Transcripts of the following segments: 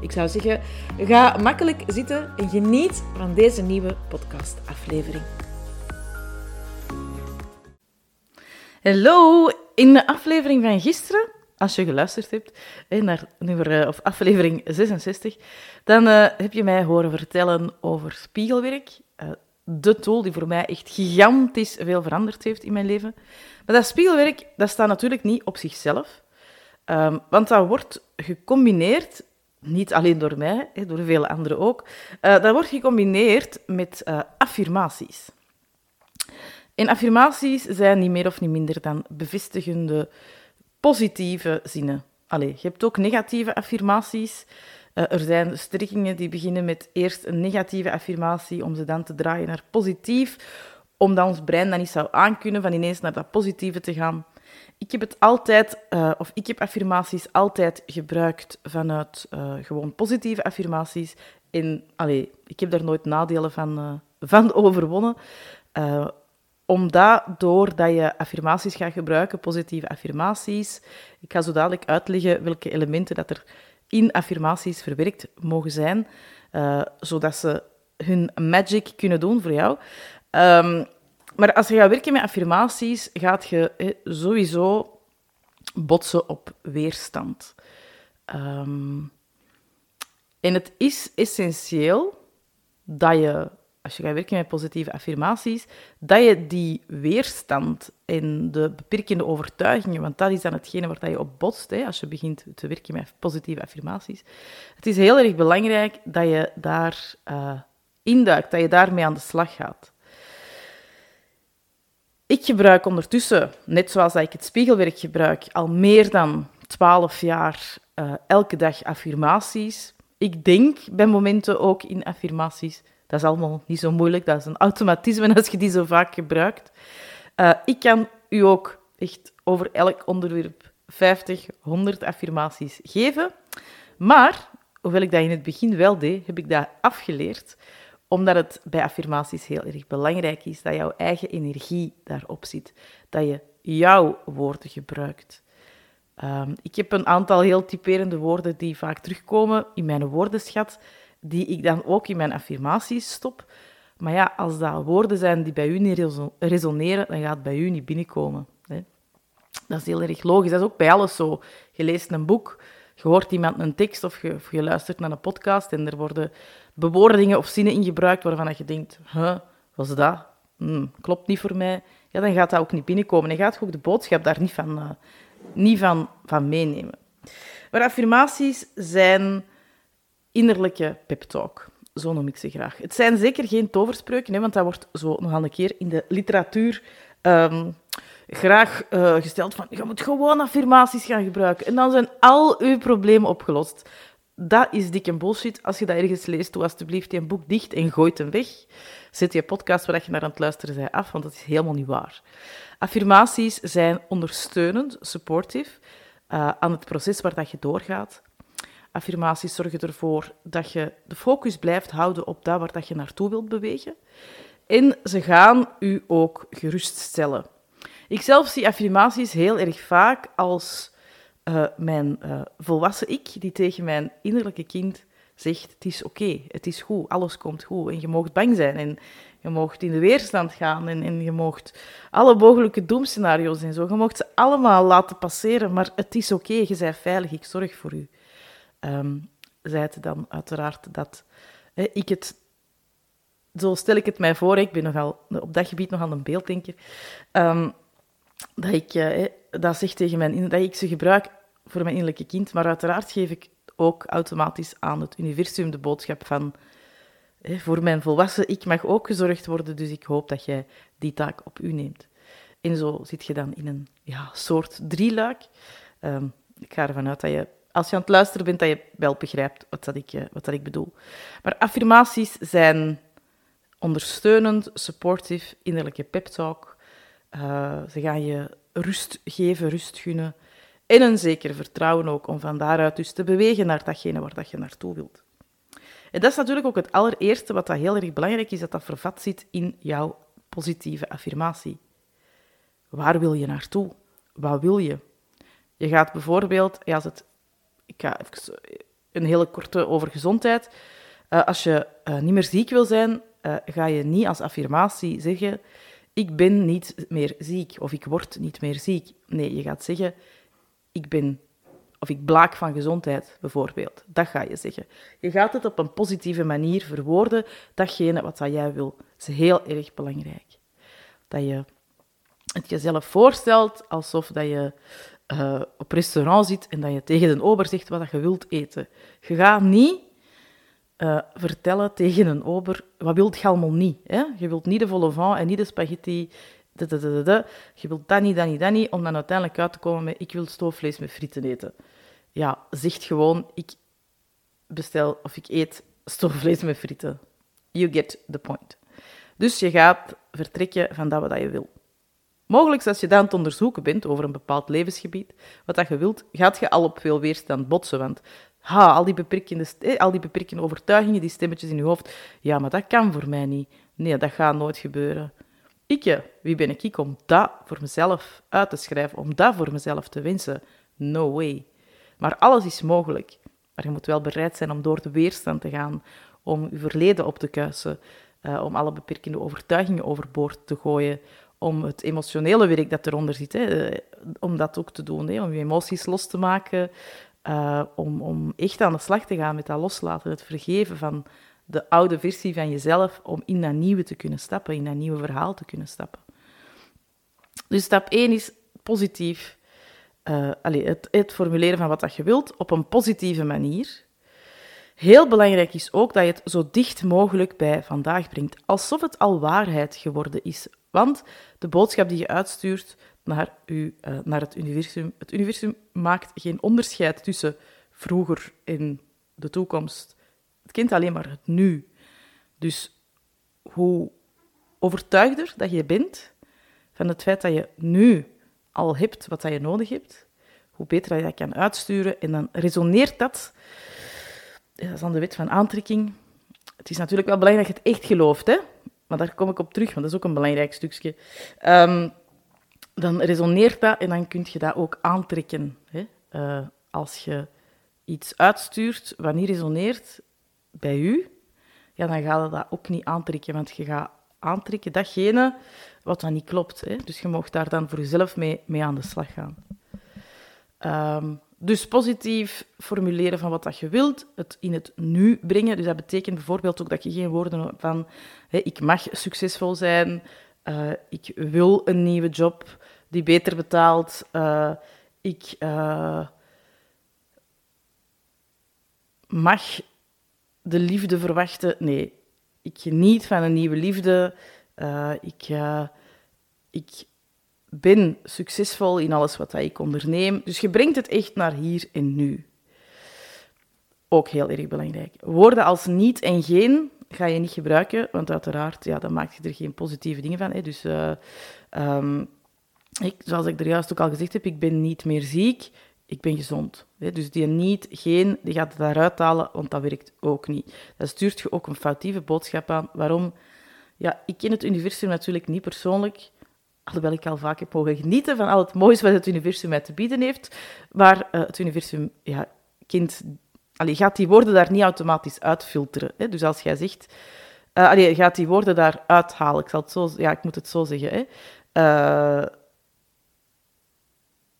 Ik zou zeggen, ga makkelijk zitten en geniet van deze nieuwe podcastaflevering. Hallo, in de aflevering van gisteren, als je geluisterd hebt naar nummer, of aflevering 66, dan uh, heb je mij horen vertellen over spiegelwerk. Uh, de tool die voor mij echt gigantisch veel veranderd heeft in mijn leven. Maar dat spiegelwerk, dat staat natuurlijk niet op zichzelf. Um, want dat wordt gecombineerd niet alleen door mij, door vele anderen ook, uh, dat wordt gecombineerd met uh, affirmaties. En affirmaties zijn niet meer of niet minder dan bevestigende, positieve zinnen. Allee, je hebt ook negatieve affirmaties. Uh, er zijn strikkingen die beginnen met eerst een negatieve affirmatie om ze dan te draaien naar positief, omdat ons brein dan niet zou aankunnen van ineens naar dat positieve te gaan. Ik heb het altijd, uh, of ik heb affirmaties altijd gebruikt vanuit uh, gewoon positieve affirmaties. En allee, ik heb daar nooit nadelen van, uh, van overwonnen. omdat doordat je affirmaties gaat gebruiken, positieve affirmaties, ik ga zo dadelijk uitleggen welke elementen dat er in affirmaties verwerkt mogen zijn, zodat ze hun magic kunnen doen voor jou. Um, maar als je gaat werken met affirmaties, gaat je sowieso botsen op weerstand. Um, en het is essentieel dat je, als je gaat werken met positieve affirmaties, dat je die weerstand en de beperkende overtuigingen, want dat is dan hetgene waar je op botst hè, als je begint te werken met positieve affirmaties. Het is heel erg belangrijk dat je daar uh, induikt, dat je daarmee aan de slag gaat. Ik gebruik ondertussen, net zoals ik het spiegelwerk gebruik, al meer dan 12 jaar uh, elke dag affirmaties. Ik denk bij momenten ook in affirmaties. Dat is allemaal niet zo moeilijk, dat is een automatisme als je die zo vaak gebruikt. Uh, ik kan u ook echt over elk onderwerp 50, 100 affirmaties geven. Maar, hoewel ik dat in het begin wel deed, heb ik dat afgeleerd omdat het bij affirmaties heel erg belangrijk is dat jouw eigen energie daarop zit. Dat je jouw woorden gebruikt. Um, ik heb een aantal heel typerende woorden die vaak terugkomen in mijn woordenschat, die ik dan ook in mijn affirmaties stop. Maar ja, als dat woorden zijn die bij u niet resoneren, dan gaat het bij u niet binnenkomen. Hè. Dat is heel erg logisch. Dat is ook bij alles zo. Je leest een boek, je hoort iemand een tekst of je, luistert naar een podcast en er worden bewoordingen of zinnen in gebruikt waarvan je denkt, huh, was dat? Hmm, klopt niet voor mij. Ja, dan gaat dat ook niet binnenkomen. En gaat ook de boodschap daar niet van, uh, niet van, van meenemen. Maar affirmaties zijn innerlijke pep talk. Zo noem ik ze graag. Het zijn zeker geen toverspreuken, hè, want dat wordt zo nogal een keer in de literatuur um, graag uh, gesteld van je moet gewoon affirmaties gaan gebruiken en dan zijn al uw problemen opgelost. Dat is dik en bullshit. Als je dat ergens leest, doe alsjeblieft je boek dicht en gooit hem weg. Zet je podcast waar je naar aan het luisteren bent af, want dat is helemaal niet waar. Affirmaties zijn ondersteunend, supportive, uh, aan het proces waar dat je doorgaat. Affirmaties zorgen ervoor dat je de focus blijft houden op dat waar dat je naartoe wilt bewegen. En ze gaan u ook geruststellen. Ik zelf zie affirmaties heel erg vaak als uh, mijn uh, volwassen ik die tegen mijn innerlijke kind zegt: Het is oké, het is goed, alles komt goed. En je mag bang zijn en je mag in de weerstand gaan en, en je mag alle mogelijke doemscenario's en zo. Je mag ze allemaal laten passeren, maar het is oké, je bent veilig, ik zorg voor u. Um, het dan uiteraard dat hè, ik het zo stel ik het mij voor, ik ben nogal, op dat gebied nogal een beelddenker, um, dat ik uh, dat zeg tegen mijn, dat ik ze gebruik voor mijn innerlijke kind, maar uiteraard geef ik ook automatisch aan het universum de boodschap van voor mijn volwassen ik mag ook gezorgd worden, dus ik hoop dat jij die taak op u neemt. En zo zit je dan in een ja, soort drieluik. Um, ik ga ervan uit dat je, als je aan het luisteren bent, dat je wel begrijpt wat, dat ik, wat dat ik bedoel. Maar affirmaties zijn ondersteunend, supportive, innerlijke pep talk. Uh, ze gaan je rust geven, rust gunnen. En een zeker vertrouwen ook om van daaruit dus te bewegen naar datgene waar dat je naartoe wilt. En dat is natuurlijk ook het allereerste wat dat heel erg belangrijk is, dat dat vervat zit in jouw positieve affirmatie. Waar wil je naartoe? Wat wil je? Je gaat bijvoorbeeld, ja, als het, ik ga even een hele korte over gezondheid. Uh, als je uh, niet meer ziek wil zijn, ga je niet als affirmatie zeggen: Ik ben niet meer ziek of ik word niet meer ziek. Nee, je gaat zeggen: Ik ben of ik blaak van gezondheid, bijvoorbeeld. Dat ga je zeggen. Je gaat het op een positieve manier verwoorden, datgene wat dat jij wil. Dat is heel erg belangrijk. Dat je het jezelf voorstelt alsof dat je uh, op restaurant zit en dat je tegen een ober zegt wat je wilt eten. Je gaat niet uh, vertellen tegen een ober, wat wilt je allemaal niet? Hè? Je wilt niet de van en niet de spaghetti. Je wilt dat niet, dat niet, dat niet, om dan uiteindelijk uit te komen met ik wil stoofvlees met frieten eten. Ja, zeg gewoon, ik bestel of ik eet stoofvlees met frieten. You get the point. Dus je gaat vertrekken van dat wat je wil. Mogelijk als je dan aan het onderzoeken bent over een bepaald levensgebied, wat dat je wilt, gaat je al op veel weerstand botsen. Want ha, al die, beperkende, eh, al die beperkende overtuigingen, die stemmetjes in je hoofd, ja, maar dat kan voor mij niet. Nee, dat gaat nooit gebeuren. Ik, wie ben ik, ik om dat voor mezelf uit te schrijven, om dat voor mezelf te wensen? No way. Maar alles is mogelijk. Maar je moet wel bereid zijn om door de weerstand te gaan, om je verleden op te kuisen, uh, om alle beperkende overtuigingen overboord te gooien, om het emotionele werk dat eronder zit, hè, eh, om dat ook te doen, hè, om je emoties los te maken, uh, om, om echt aan de slag te gaan met dat loslaten, het vergeven van de oude versie van jezelf, om in dat nieuwe te kunnen stappen, in dat nieuwe verhaal te kunnen stappen. Dus stap 1 is positief. Uh, allez, het, het formuleren van wat dat je wilt op een positieve manier. Heel belangrijk is ook dat je het zo dicht mogelijk bij vandaag brengt, alsof het al waarheid geworden is. Want de boodschap die je uitstuurt naar, u, naar het universum, het universum maakt geen onderscheid tussen vroeger en de toekomst. Het kent alleen maar het nu. Dus hoe overtuigder dat je bent van het feit dat je nu al hebt wat je nodig hebt, hoe beter dat je dat kan uitsturen. En dan resoneert dat dat is dan de wet van aantrekking. Het is natuurlijk wel belangrijk dat je het echt gelooft, hè? maar daar kom ik op terug, want dat is ook een belangrijk stukje. Um, dan resoneert dat en dan kun je dat ook aantrekken. Hè? Uh, als je iets uitstuurt wat niet resoneert bij u, ja, dan gaat je dat ook niet aantrekken, want je gaat aantrekken datgene wat dan niet klopt. Hè? Dus je mag daar dan voor jezelf mee, mee aan de slag gaan. Um, dus positief formuleren van wat dat je wilt, het in het nu brengen. Dus dat betekent bijvoorbeeld ook dat je geen woorden van hè, ik mag succesvol zijn, uh, ik wil een nieuwe job die beter betaalt, uh, ik uh, mag de liefde verwachten. Nee, ik geniet van een nieuwe liefde. ik, ik ben succesvol in alles wat ik onderneem. Dus je brengt het echt naar hier en nu. Ook heel erg belangrijk. Woorden als niet en geen ga je niet gebruiken, want uiteraard, ja, dan maak je er geen positieve dingen van. Hè. Dus, uh, um, ik, zoals ik er juist ook al gezegd heb, ik ben niet meer ziek, ik ben gezond. Hè. Dus die niet, geen, die gaat het daaruit halen, want dat werkt ook niet. Dat stuurt je ook een foutieve boodschap aan. Waarom? Ja, ik ken het universum natuurlijk niet persoonlijk, alhoewel ik al vaak heb mogen genieten van al het moois wat het universum mij te bieden heeft, maar uh, het universum ja, kind, allee, gaat die woorden daar niet automatisch uitfilteren. Hè? Dus als jij zegt, uh, gaat die woorden daar uithalen, ik, zal het zo, ja, ik moet het zo zeggen. Hè? Uh,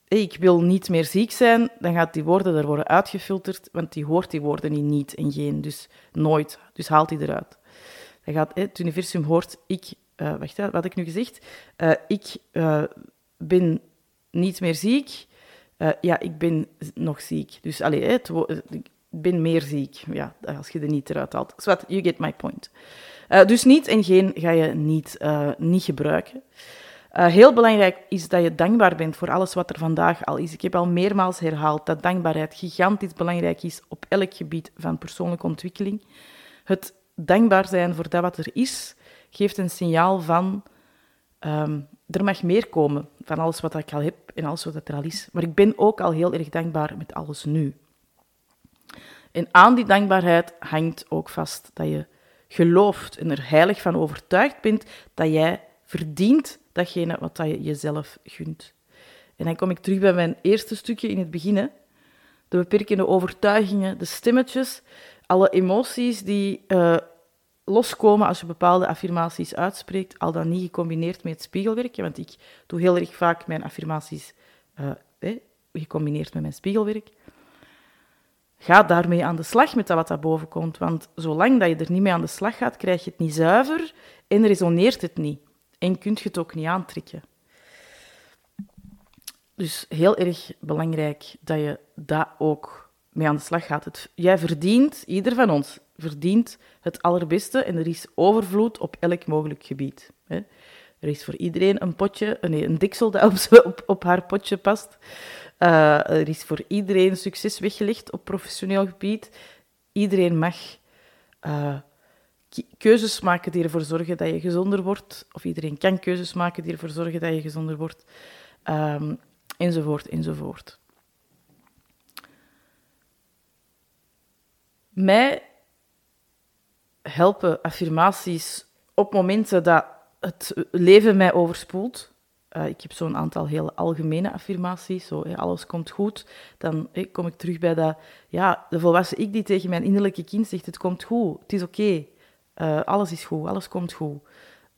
ik wil niet meer ziek zijn, dan gaat die woorden er worden uitgefilterd, want die hoort die woorden niet, niet en geen, dus nooit. Dus haalt die eruit. Dan gaat, het universum hoort, ik uh, wacht, wat had ik nu gezegd? Ik ben niet meer ziek. ja, ik ben nog ziek. Dus allee, het ben meer ziek. Ja, als je er niet eruit haalt. So what, you get my point. dus niet en geen ga je niet, niet gebruiken. heel belangrijk is dat je dankbaar bent voor alles wat er vandaag al is. Ik heb al meermaals herhaald dat dankbaarheid gigantisch belangrijk is op elk gebied van persoonlijke ontwikkeling. Het dankbaar zijn voor dat wat er is, geeft een signaal van ehm, er mag meer komen van alles wat ik al heb en alles wat er al is. Maar ik ben ook al heel erg dankbaar met alles nu. En aan die dankbaarheid hangt ook vast dat je gelooft en er heilig van overtuigd bent dat jij verdient datgene wat je jezelf gunt. En dan kom ik terug bij mijn eerste stukje in het begin. De beperkende overtuigingen, de stemmetjes, alle emoties die uh, loskomen als je bepaalde affirmaties uitspreekt, al dan niet gecombineerd met het spiegelwerk. Want ik doe heel erg vaak mijn affirmaties eh, gecombineerd met mijn spiegelwerk. Ga daarmee aan de slag met dat wat daarboven komt. Want zolang dat je er niet mee aan de slag gaat, krijg je het niet zuiver en resoneert het niet. En kun je het ook niet aantrekken. Dus heel erg belangrijk dat je daar ook mee aan de slag gaat. Jij verdient, ieder van ons verdient het allerbeste en er is overvloed op elk mogelijk gebied. Hè. Er is voor iedereen een potje, nee, een diksel dat op, op, haar potje past. Uh, er is voor iedereen succes weggelegd op professioneel gebied. Iedereen mag uh, keuzes maken die ervoor zorgen dat je gezonder wordt. Of iedereen kan keuzes maken die ervoor zorgen dat je gezonder wordt. Um, enzovoort, enzovoort. Mij helpen affirmaties op momenten dat het leven mij overspoelt. Uh, ik heb zo'n aantal heel algemene affirmaties, zo alles komt goed. Dan kom ik terug bij dat, ja, de volwassen ik die tegen mijn innerlijke kind zegt, het komt goed, het is oké, uh, alles is goed, alles komt goed.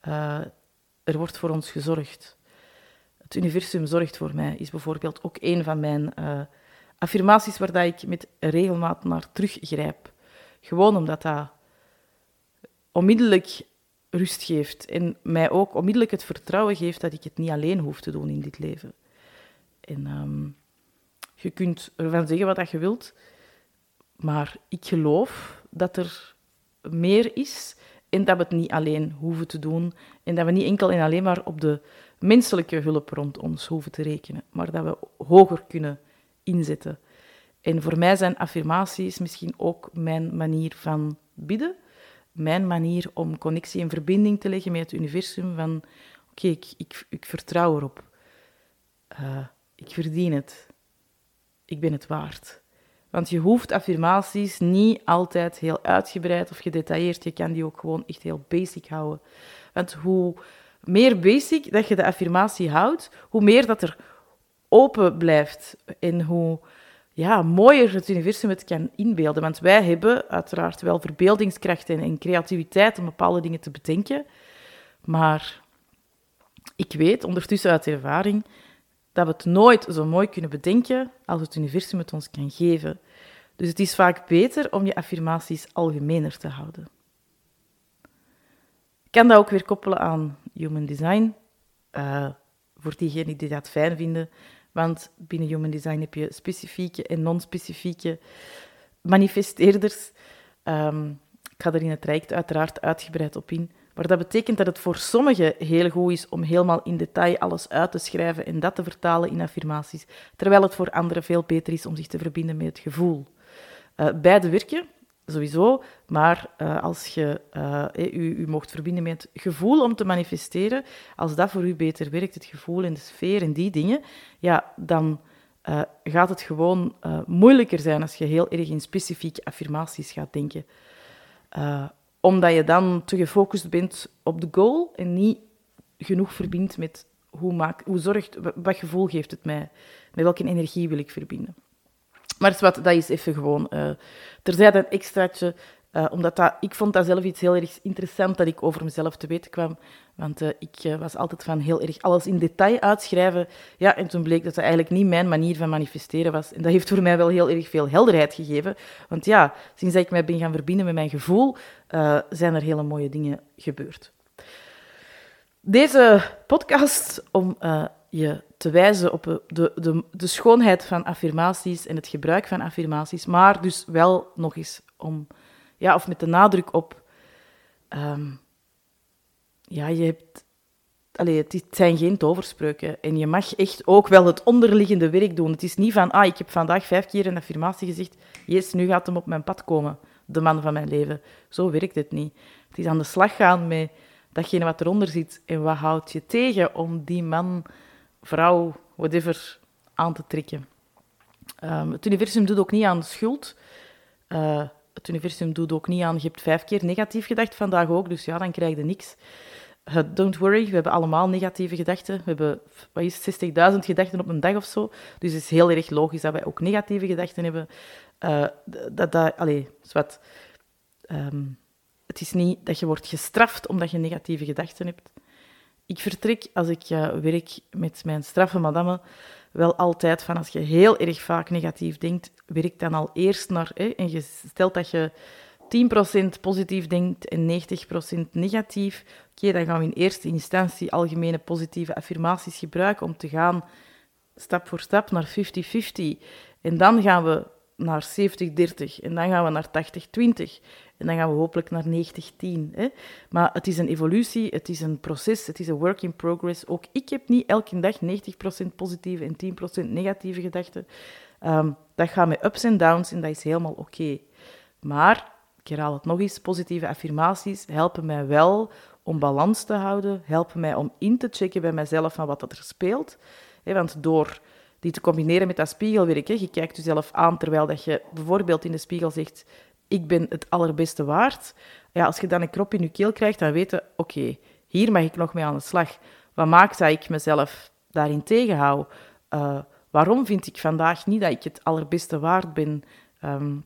Uh, er wordt voor ons gezorgd. Het universum zorgt voor mij, is bijvoorbeeld ook een van mijn affirmaties waar dat ik met regelmaat naar teruggrijp. Gewoon omdat dat onmiddellijk rust geeft en mij ook onmiddellijk het vertrouwen geeft dat ik het niet alleen hoef te doen in dit leven. En ehm, je kunt ervan zeggen wat je wilt, maar ik geloof dat er meer is en dat we het niet alleen hoeven te doen en dat we niet enkel en alleen maar op de menselijke hulp rond ons hoeven te rekenen, maar dat we hoger kunnen inzetten. En voor mij zijn affirmaties misschien ook mijn manier van bidden mijn manier om connectie en verbinding te leggen met het universum van oké, ik, ik, ik, vertrouw erop. Uh, ik verdien het. Ik ben het waard. Want je hoeft affirmaties niet altijd heel uitgebreid of gedetailleerd. Je kan die ook gewoon echt heel basic houden. Want hoe meer basic dat je de affirmatie houdt, hoe meer dat er open blijft en hoe ja, mooier het universum het kan inbeelden. Want wij hebben uiteraard wel verbeeldingskracht en, creativiteit om bepaalde dingen te bedenken. Maar ik weet ondertussen uit ervaring dat we het nooit zo mooi kunnen bedenken als het universum het ons kan geven. Dus het is vaak beter om je affirmaties algemener te houden. Ik kan dat ook weer koppelen aan human design. Uh, voor diegenen die dat fijn vinden, want binnen Human Design heb je specifieke en non-specifieke manifesteerders. Um, ik ga er in het traject uiteraard uitgebreid op in. Maar dat betekent dat het voor sommigen heel goed is om helemaal in detail alles uit te schrijven en dat te vertalen in affirmaties, terwijl het voor anderen veel beter is om zich te verbinden met het gevoel. Uh, beide werken, sowieso. Maar uh, als je uh, u, u mocht verbinden met het gevoel om te manifesteren, als dat voor u beter werkt, het gevoel en de sfeer en die dingen, ja, dan gaat het gewoon moeilijker zijn als je heel erg in specifieke affirmaties gaat denken. omdat je dan te gefocust bent op de goal en niet genoeg verbindt met hoe, maak, hoe zorgt, wat gevoel geeft het mij, met welke energie wil ik verbinden. Maar wat, dat is even gewoon uh, terzijde een extraatje. Uh, omdat dat, ik vond dat zelf iets heel erg interessant dat ik over mezelf te weten kwam. Want uh, ik was altijd van heel erg alles in detail uitschrijven. Ja, en toen bleek dat dat eigenlijk niet mijn manier van manifesteren was. En dat heeft voor mij wel heel erg veel helderheid gegeven. Want ja, sinds dat ik mij ben gaan verbinden met mijn gevoel, zijn er hele mooie dingen gebeurd. Deze podcast om je te wijzen op de, de, de schoonheid van affirmaties en het gebruik van affirmaties, maar dus wel nog eens om, ja, of met de nadruk op, um, ja, je hebt, allee, het zijn geen toverspreuken en je mag echt ook wel het onderliggende werk doen. Het is niet van, ah, ik heb vandaag vijf keer een affirmatie gezegd, yes, nu gaat hem op mijn pad komen, de man van mijn leven. Zo werkt het niet. Het is aan de slag gaan met datgene wat eronder zit en wat houdt je tegen om die man, vrouw, whatever, aan te trekken. Um, het universum doet ook niet aan schuld. Uh, het universum doet ook niet aan, je hebt vijf keer negatief gedacht vandaag ook, dus ja, dan krijg je niks. Uh, don't worry, we hebben allemaal negatieve gedachten. We hebben, wat is 60.000 gedachten op een dag of zo. Dus het is heel erg logisch dat wij ook negatieve gedachten hebben. Uh, dat, dat, allee, wat. Um, het is niet dat je wordt gestraft omdat je negatieve gedachten hebt. Ik vertrek als ik uh, werk met mijn straffe madame wel altijd van als je heel erg vaak negatief denkt, werk dan al eerst naar... Hè, en je stelt dat je 10% positief denkt en 90% negatief. Oké, dan gaan we in eerste instantie algemene positieve affirmaties gebruiken om te gaan stap voor stap naar 50-50. En dan gaan we naar 70-30 en dan gaan we naar 80-20 en dan gaan we hopelijk naar 90-10. Maar het is een evolutie, het is een proces, het is een work in progress. Ook ik heb niet elke dag 90% positieve en 10% negatieve gedachten. Um, dat gaat met ups en downs en dat is helemaal oké. Maar, ik herhaal het nog eens, positieve affirmaties helpen mij wel om balans te houden, helpen mij om in te checken bij mezelf van wat er speelt. Want door die te combineren met dat spiegelwerk, je kijkt jezelf aan terwijl dat je bijvoorbeeld in de spiegel zegt ik ben het allerbeste waard. Ja, als je dan een krop in je keel krijgt, dan weten, oké, hier mag ik nog mee aan de slag. Wat maakt dat ik mezelf daarin tegenhoud? Uh, waarom vind ik vandaag niet dat ik het allerbeste waard ben? Ehm,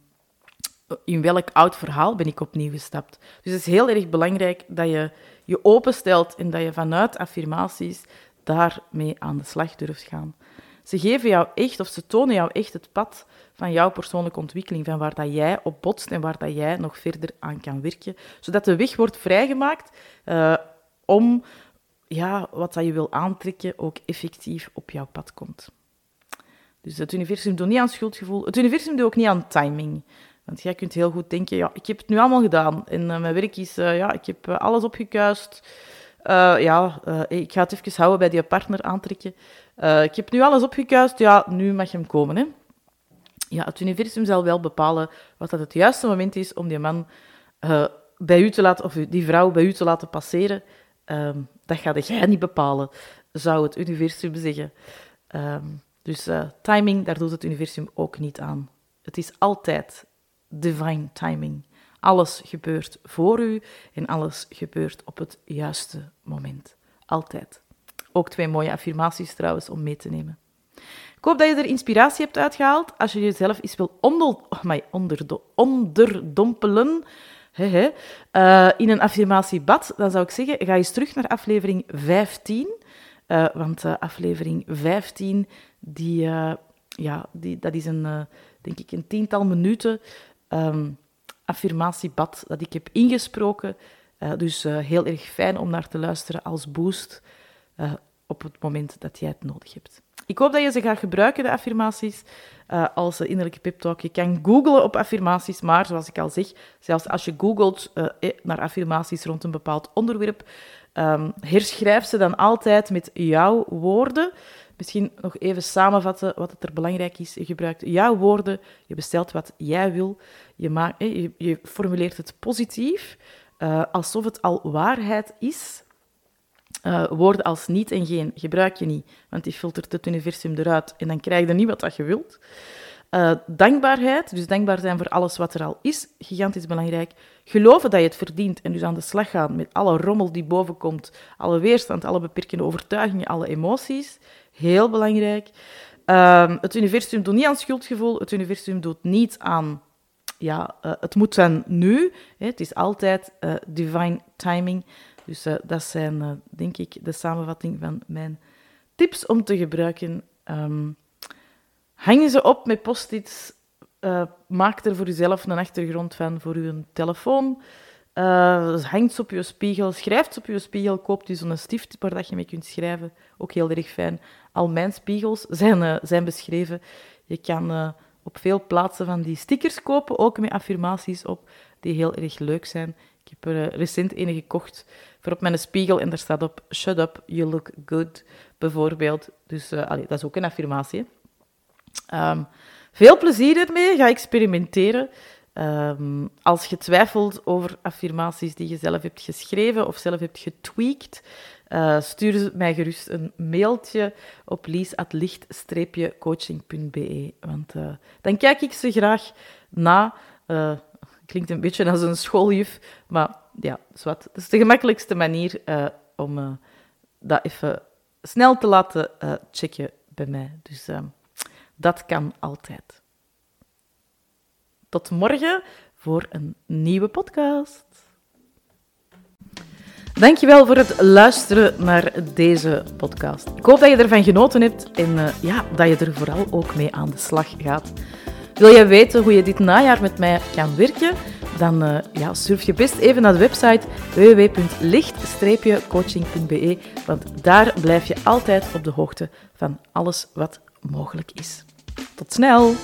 in welk oud verhaal ben ik opnieuw gestapt? Dus het is heel erg belangrijk dat je je openstelt en dat je vanuit affirmaties daarmee aan de slag durft gaan. Ze geven jou echt, of ze tonen jou echt het pad van jouw persoonlijke ontwikkeling, van waar dat jij op botst en waar dat jij nog verder aan kan werken, zodat de weg wordt vrijgemaakt uh, om ja, wat dat je wil aantrekken ook effectief op jouw pad komt. Dus het universum doet niet aan schuldgevoel. Het universum doet ook niet aan timing. Want jij kunt heel goed denken, ja, ik heb het nu allemaal gedaan. En uh, mijn werk is, uh, ja, ik heb alles opgekuist. Ja, ik ga het even houden bij die partner aantrekken. ik heb nu alles opgekuist, ja, nu mag hem komen, hè ja, het universum zal wel bepalen wat dat het juiste moment is om die man bij u te laten, of die vrouw bij u te laten passeren. Um, dat ga jij niet bepalen, zou het universum zeggen. Um, dus timing, daar doet het universum ook niet aan. Het is altijd divine timing. Alles gebeurt voor u en alles gebeurt op het juiste moment. Altijd. Ook twee mooie affirmaties trouwens om mee te nemen. Ik hoop dat je er inspiratie hebt uitgehaald. Als je jezelf eens wil ondel, oh, my, onderdompelen he, uh, in een affirmatiebad, dan zou ik zeggen, ga eens terug naar aflevering 15. Uh, eh, want uh, aflevering 15, die, ja, die, dat is een, denk ik, een tiental minuten um, affirmatiebad dat ik heb ingesproken. dus heel erg fijn om naar te luisteren als boost op het moment dat jij het nodig hebt. Ik hoop dat je ze gaat gebruiken, de affirmaties, als innerlijke pep talk. Je kan googlen op affirmaties, maar zoals ik al zeg, zelfs als je googelt naar affirmaties rond een bepaald onderwerp, um, herschrijf ze dan altijd met jouw woorden. Misschien nog even samenvatten wat het er belangrijk is. Je gebruikt jouw woorden, je bestelt wat jij wil, je, maakt, je, je formuleert het positief, uh, alsof het al waarheid is. Uh, woorden als niet en geen gebruik je niet, want die filtert het universum eruit en dan krijg je niet wat je wilt. Uh, dankbaarheid, dus dankbaar zijn voor alles wat er al is, gigantisch belangrijk. Geloven dat je het verdient en dus aan de slag gaan met alle rommel die bovenkomt, alle weerstand, alle beperkende overtuigingen, alle emoties, heel belangrijk. Uh, het universum doet niet aan schuldgevoel, het universum doet niet aan, ja, uh, het moet zijn nu. Het is altijd divine timing. Dus uh, dat zijn, denk ik, de samenvatting van mijn tips om te gebruiken. Um, hang ze op met post-its. Maak er voor jezelf een achtergrond van voor uw telefoon. Uh, hangt ze op je spiegel, schrijft op je spiegel, koopt u zo'n stift waar dat je mee kunt schrijven. Ook heel erg fijn. Al mijn spiegels zijn, zijn beschreven. Je kan op veel plaatsen van die stickers kopen, ook met affirmaties op, die heel erg leuk zijn. Ik heb er recent een gekocht voor op mijn spiegel en daar staat op Shut up, you look good, bijvoorbeeld. Dus dat is ook een affirmatie. Um, veel plezier ermee, ga experimenteren. Ehm, als je twijfelt over affirmaties die je zelf hebt geschreven of zelf hebt getweakt, uh, stuur mij gerust een mailtje op lies.licht-coaching.be. Want uh, dan kijk ik ze graag na. Uh, klinkt een beetje als een schooljuf, maar ja, zwart. Dat is de gemakkelijkste manier om dat even snel te laten checken bij mij. Dus dat kan altijd. Tot morgen voor een nieuwe podcast. Dankjewel voor het luisteren naar deze podcast. Ik hoop dat je ervan genoten hebt en uh, ja, dat je er vooral ook mee aan de slag gaat. Wil je weten hoe je dit najaar met mij kan werken? Dan uh, ja, surf je best even naar de website www.licht-coaching.be, want daar blijf je altijd op de hoogte van alles wat mogelijk is. Tot snel!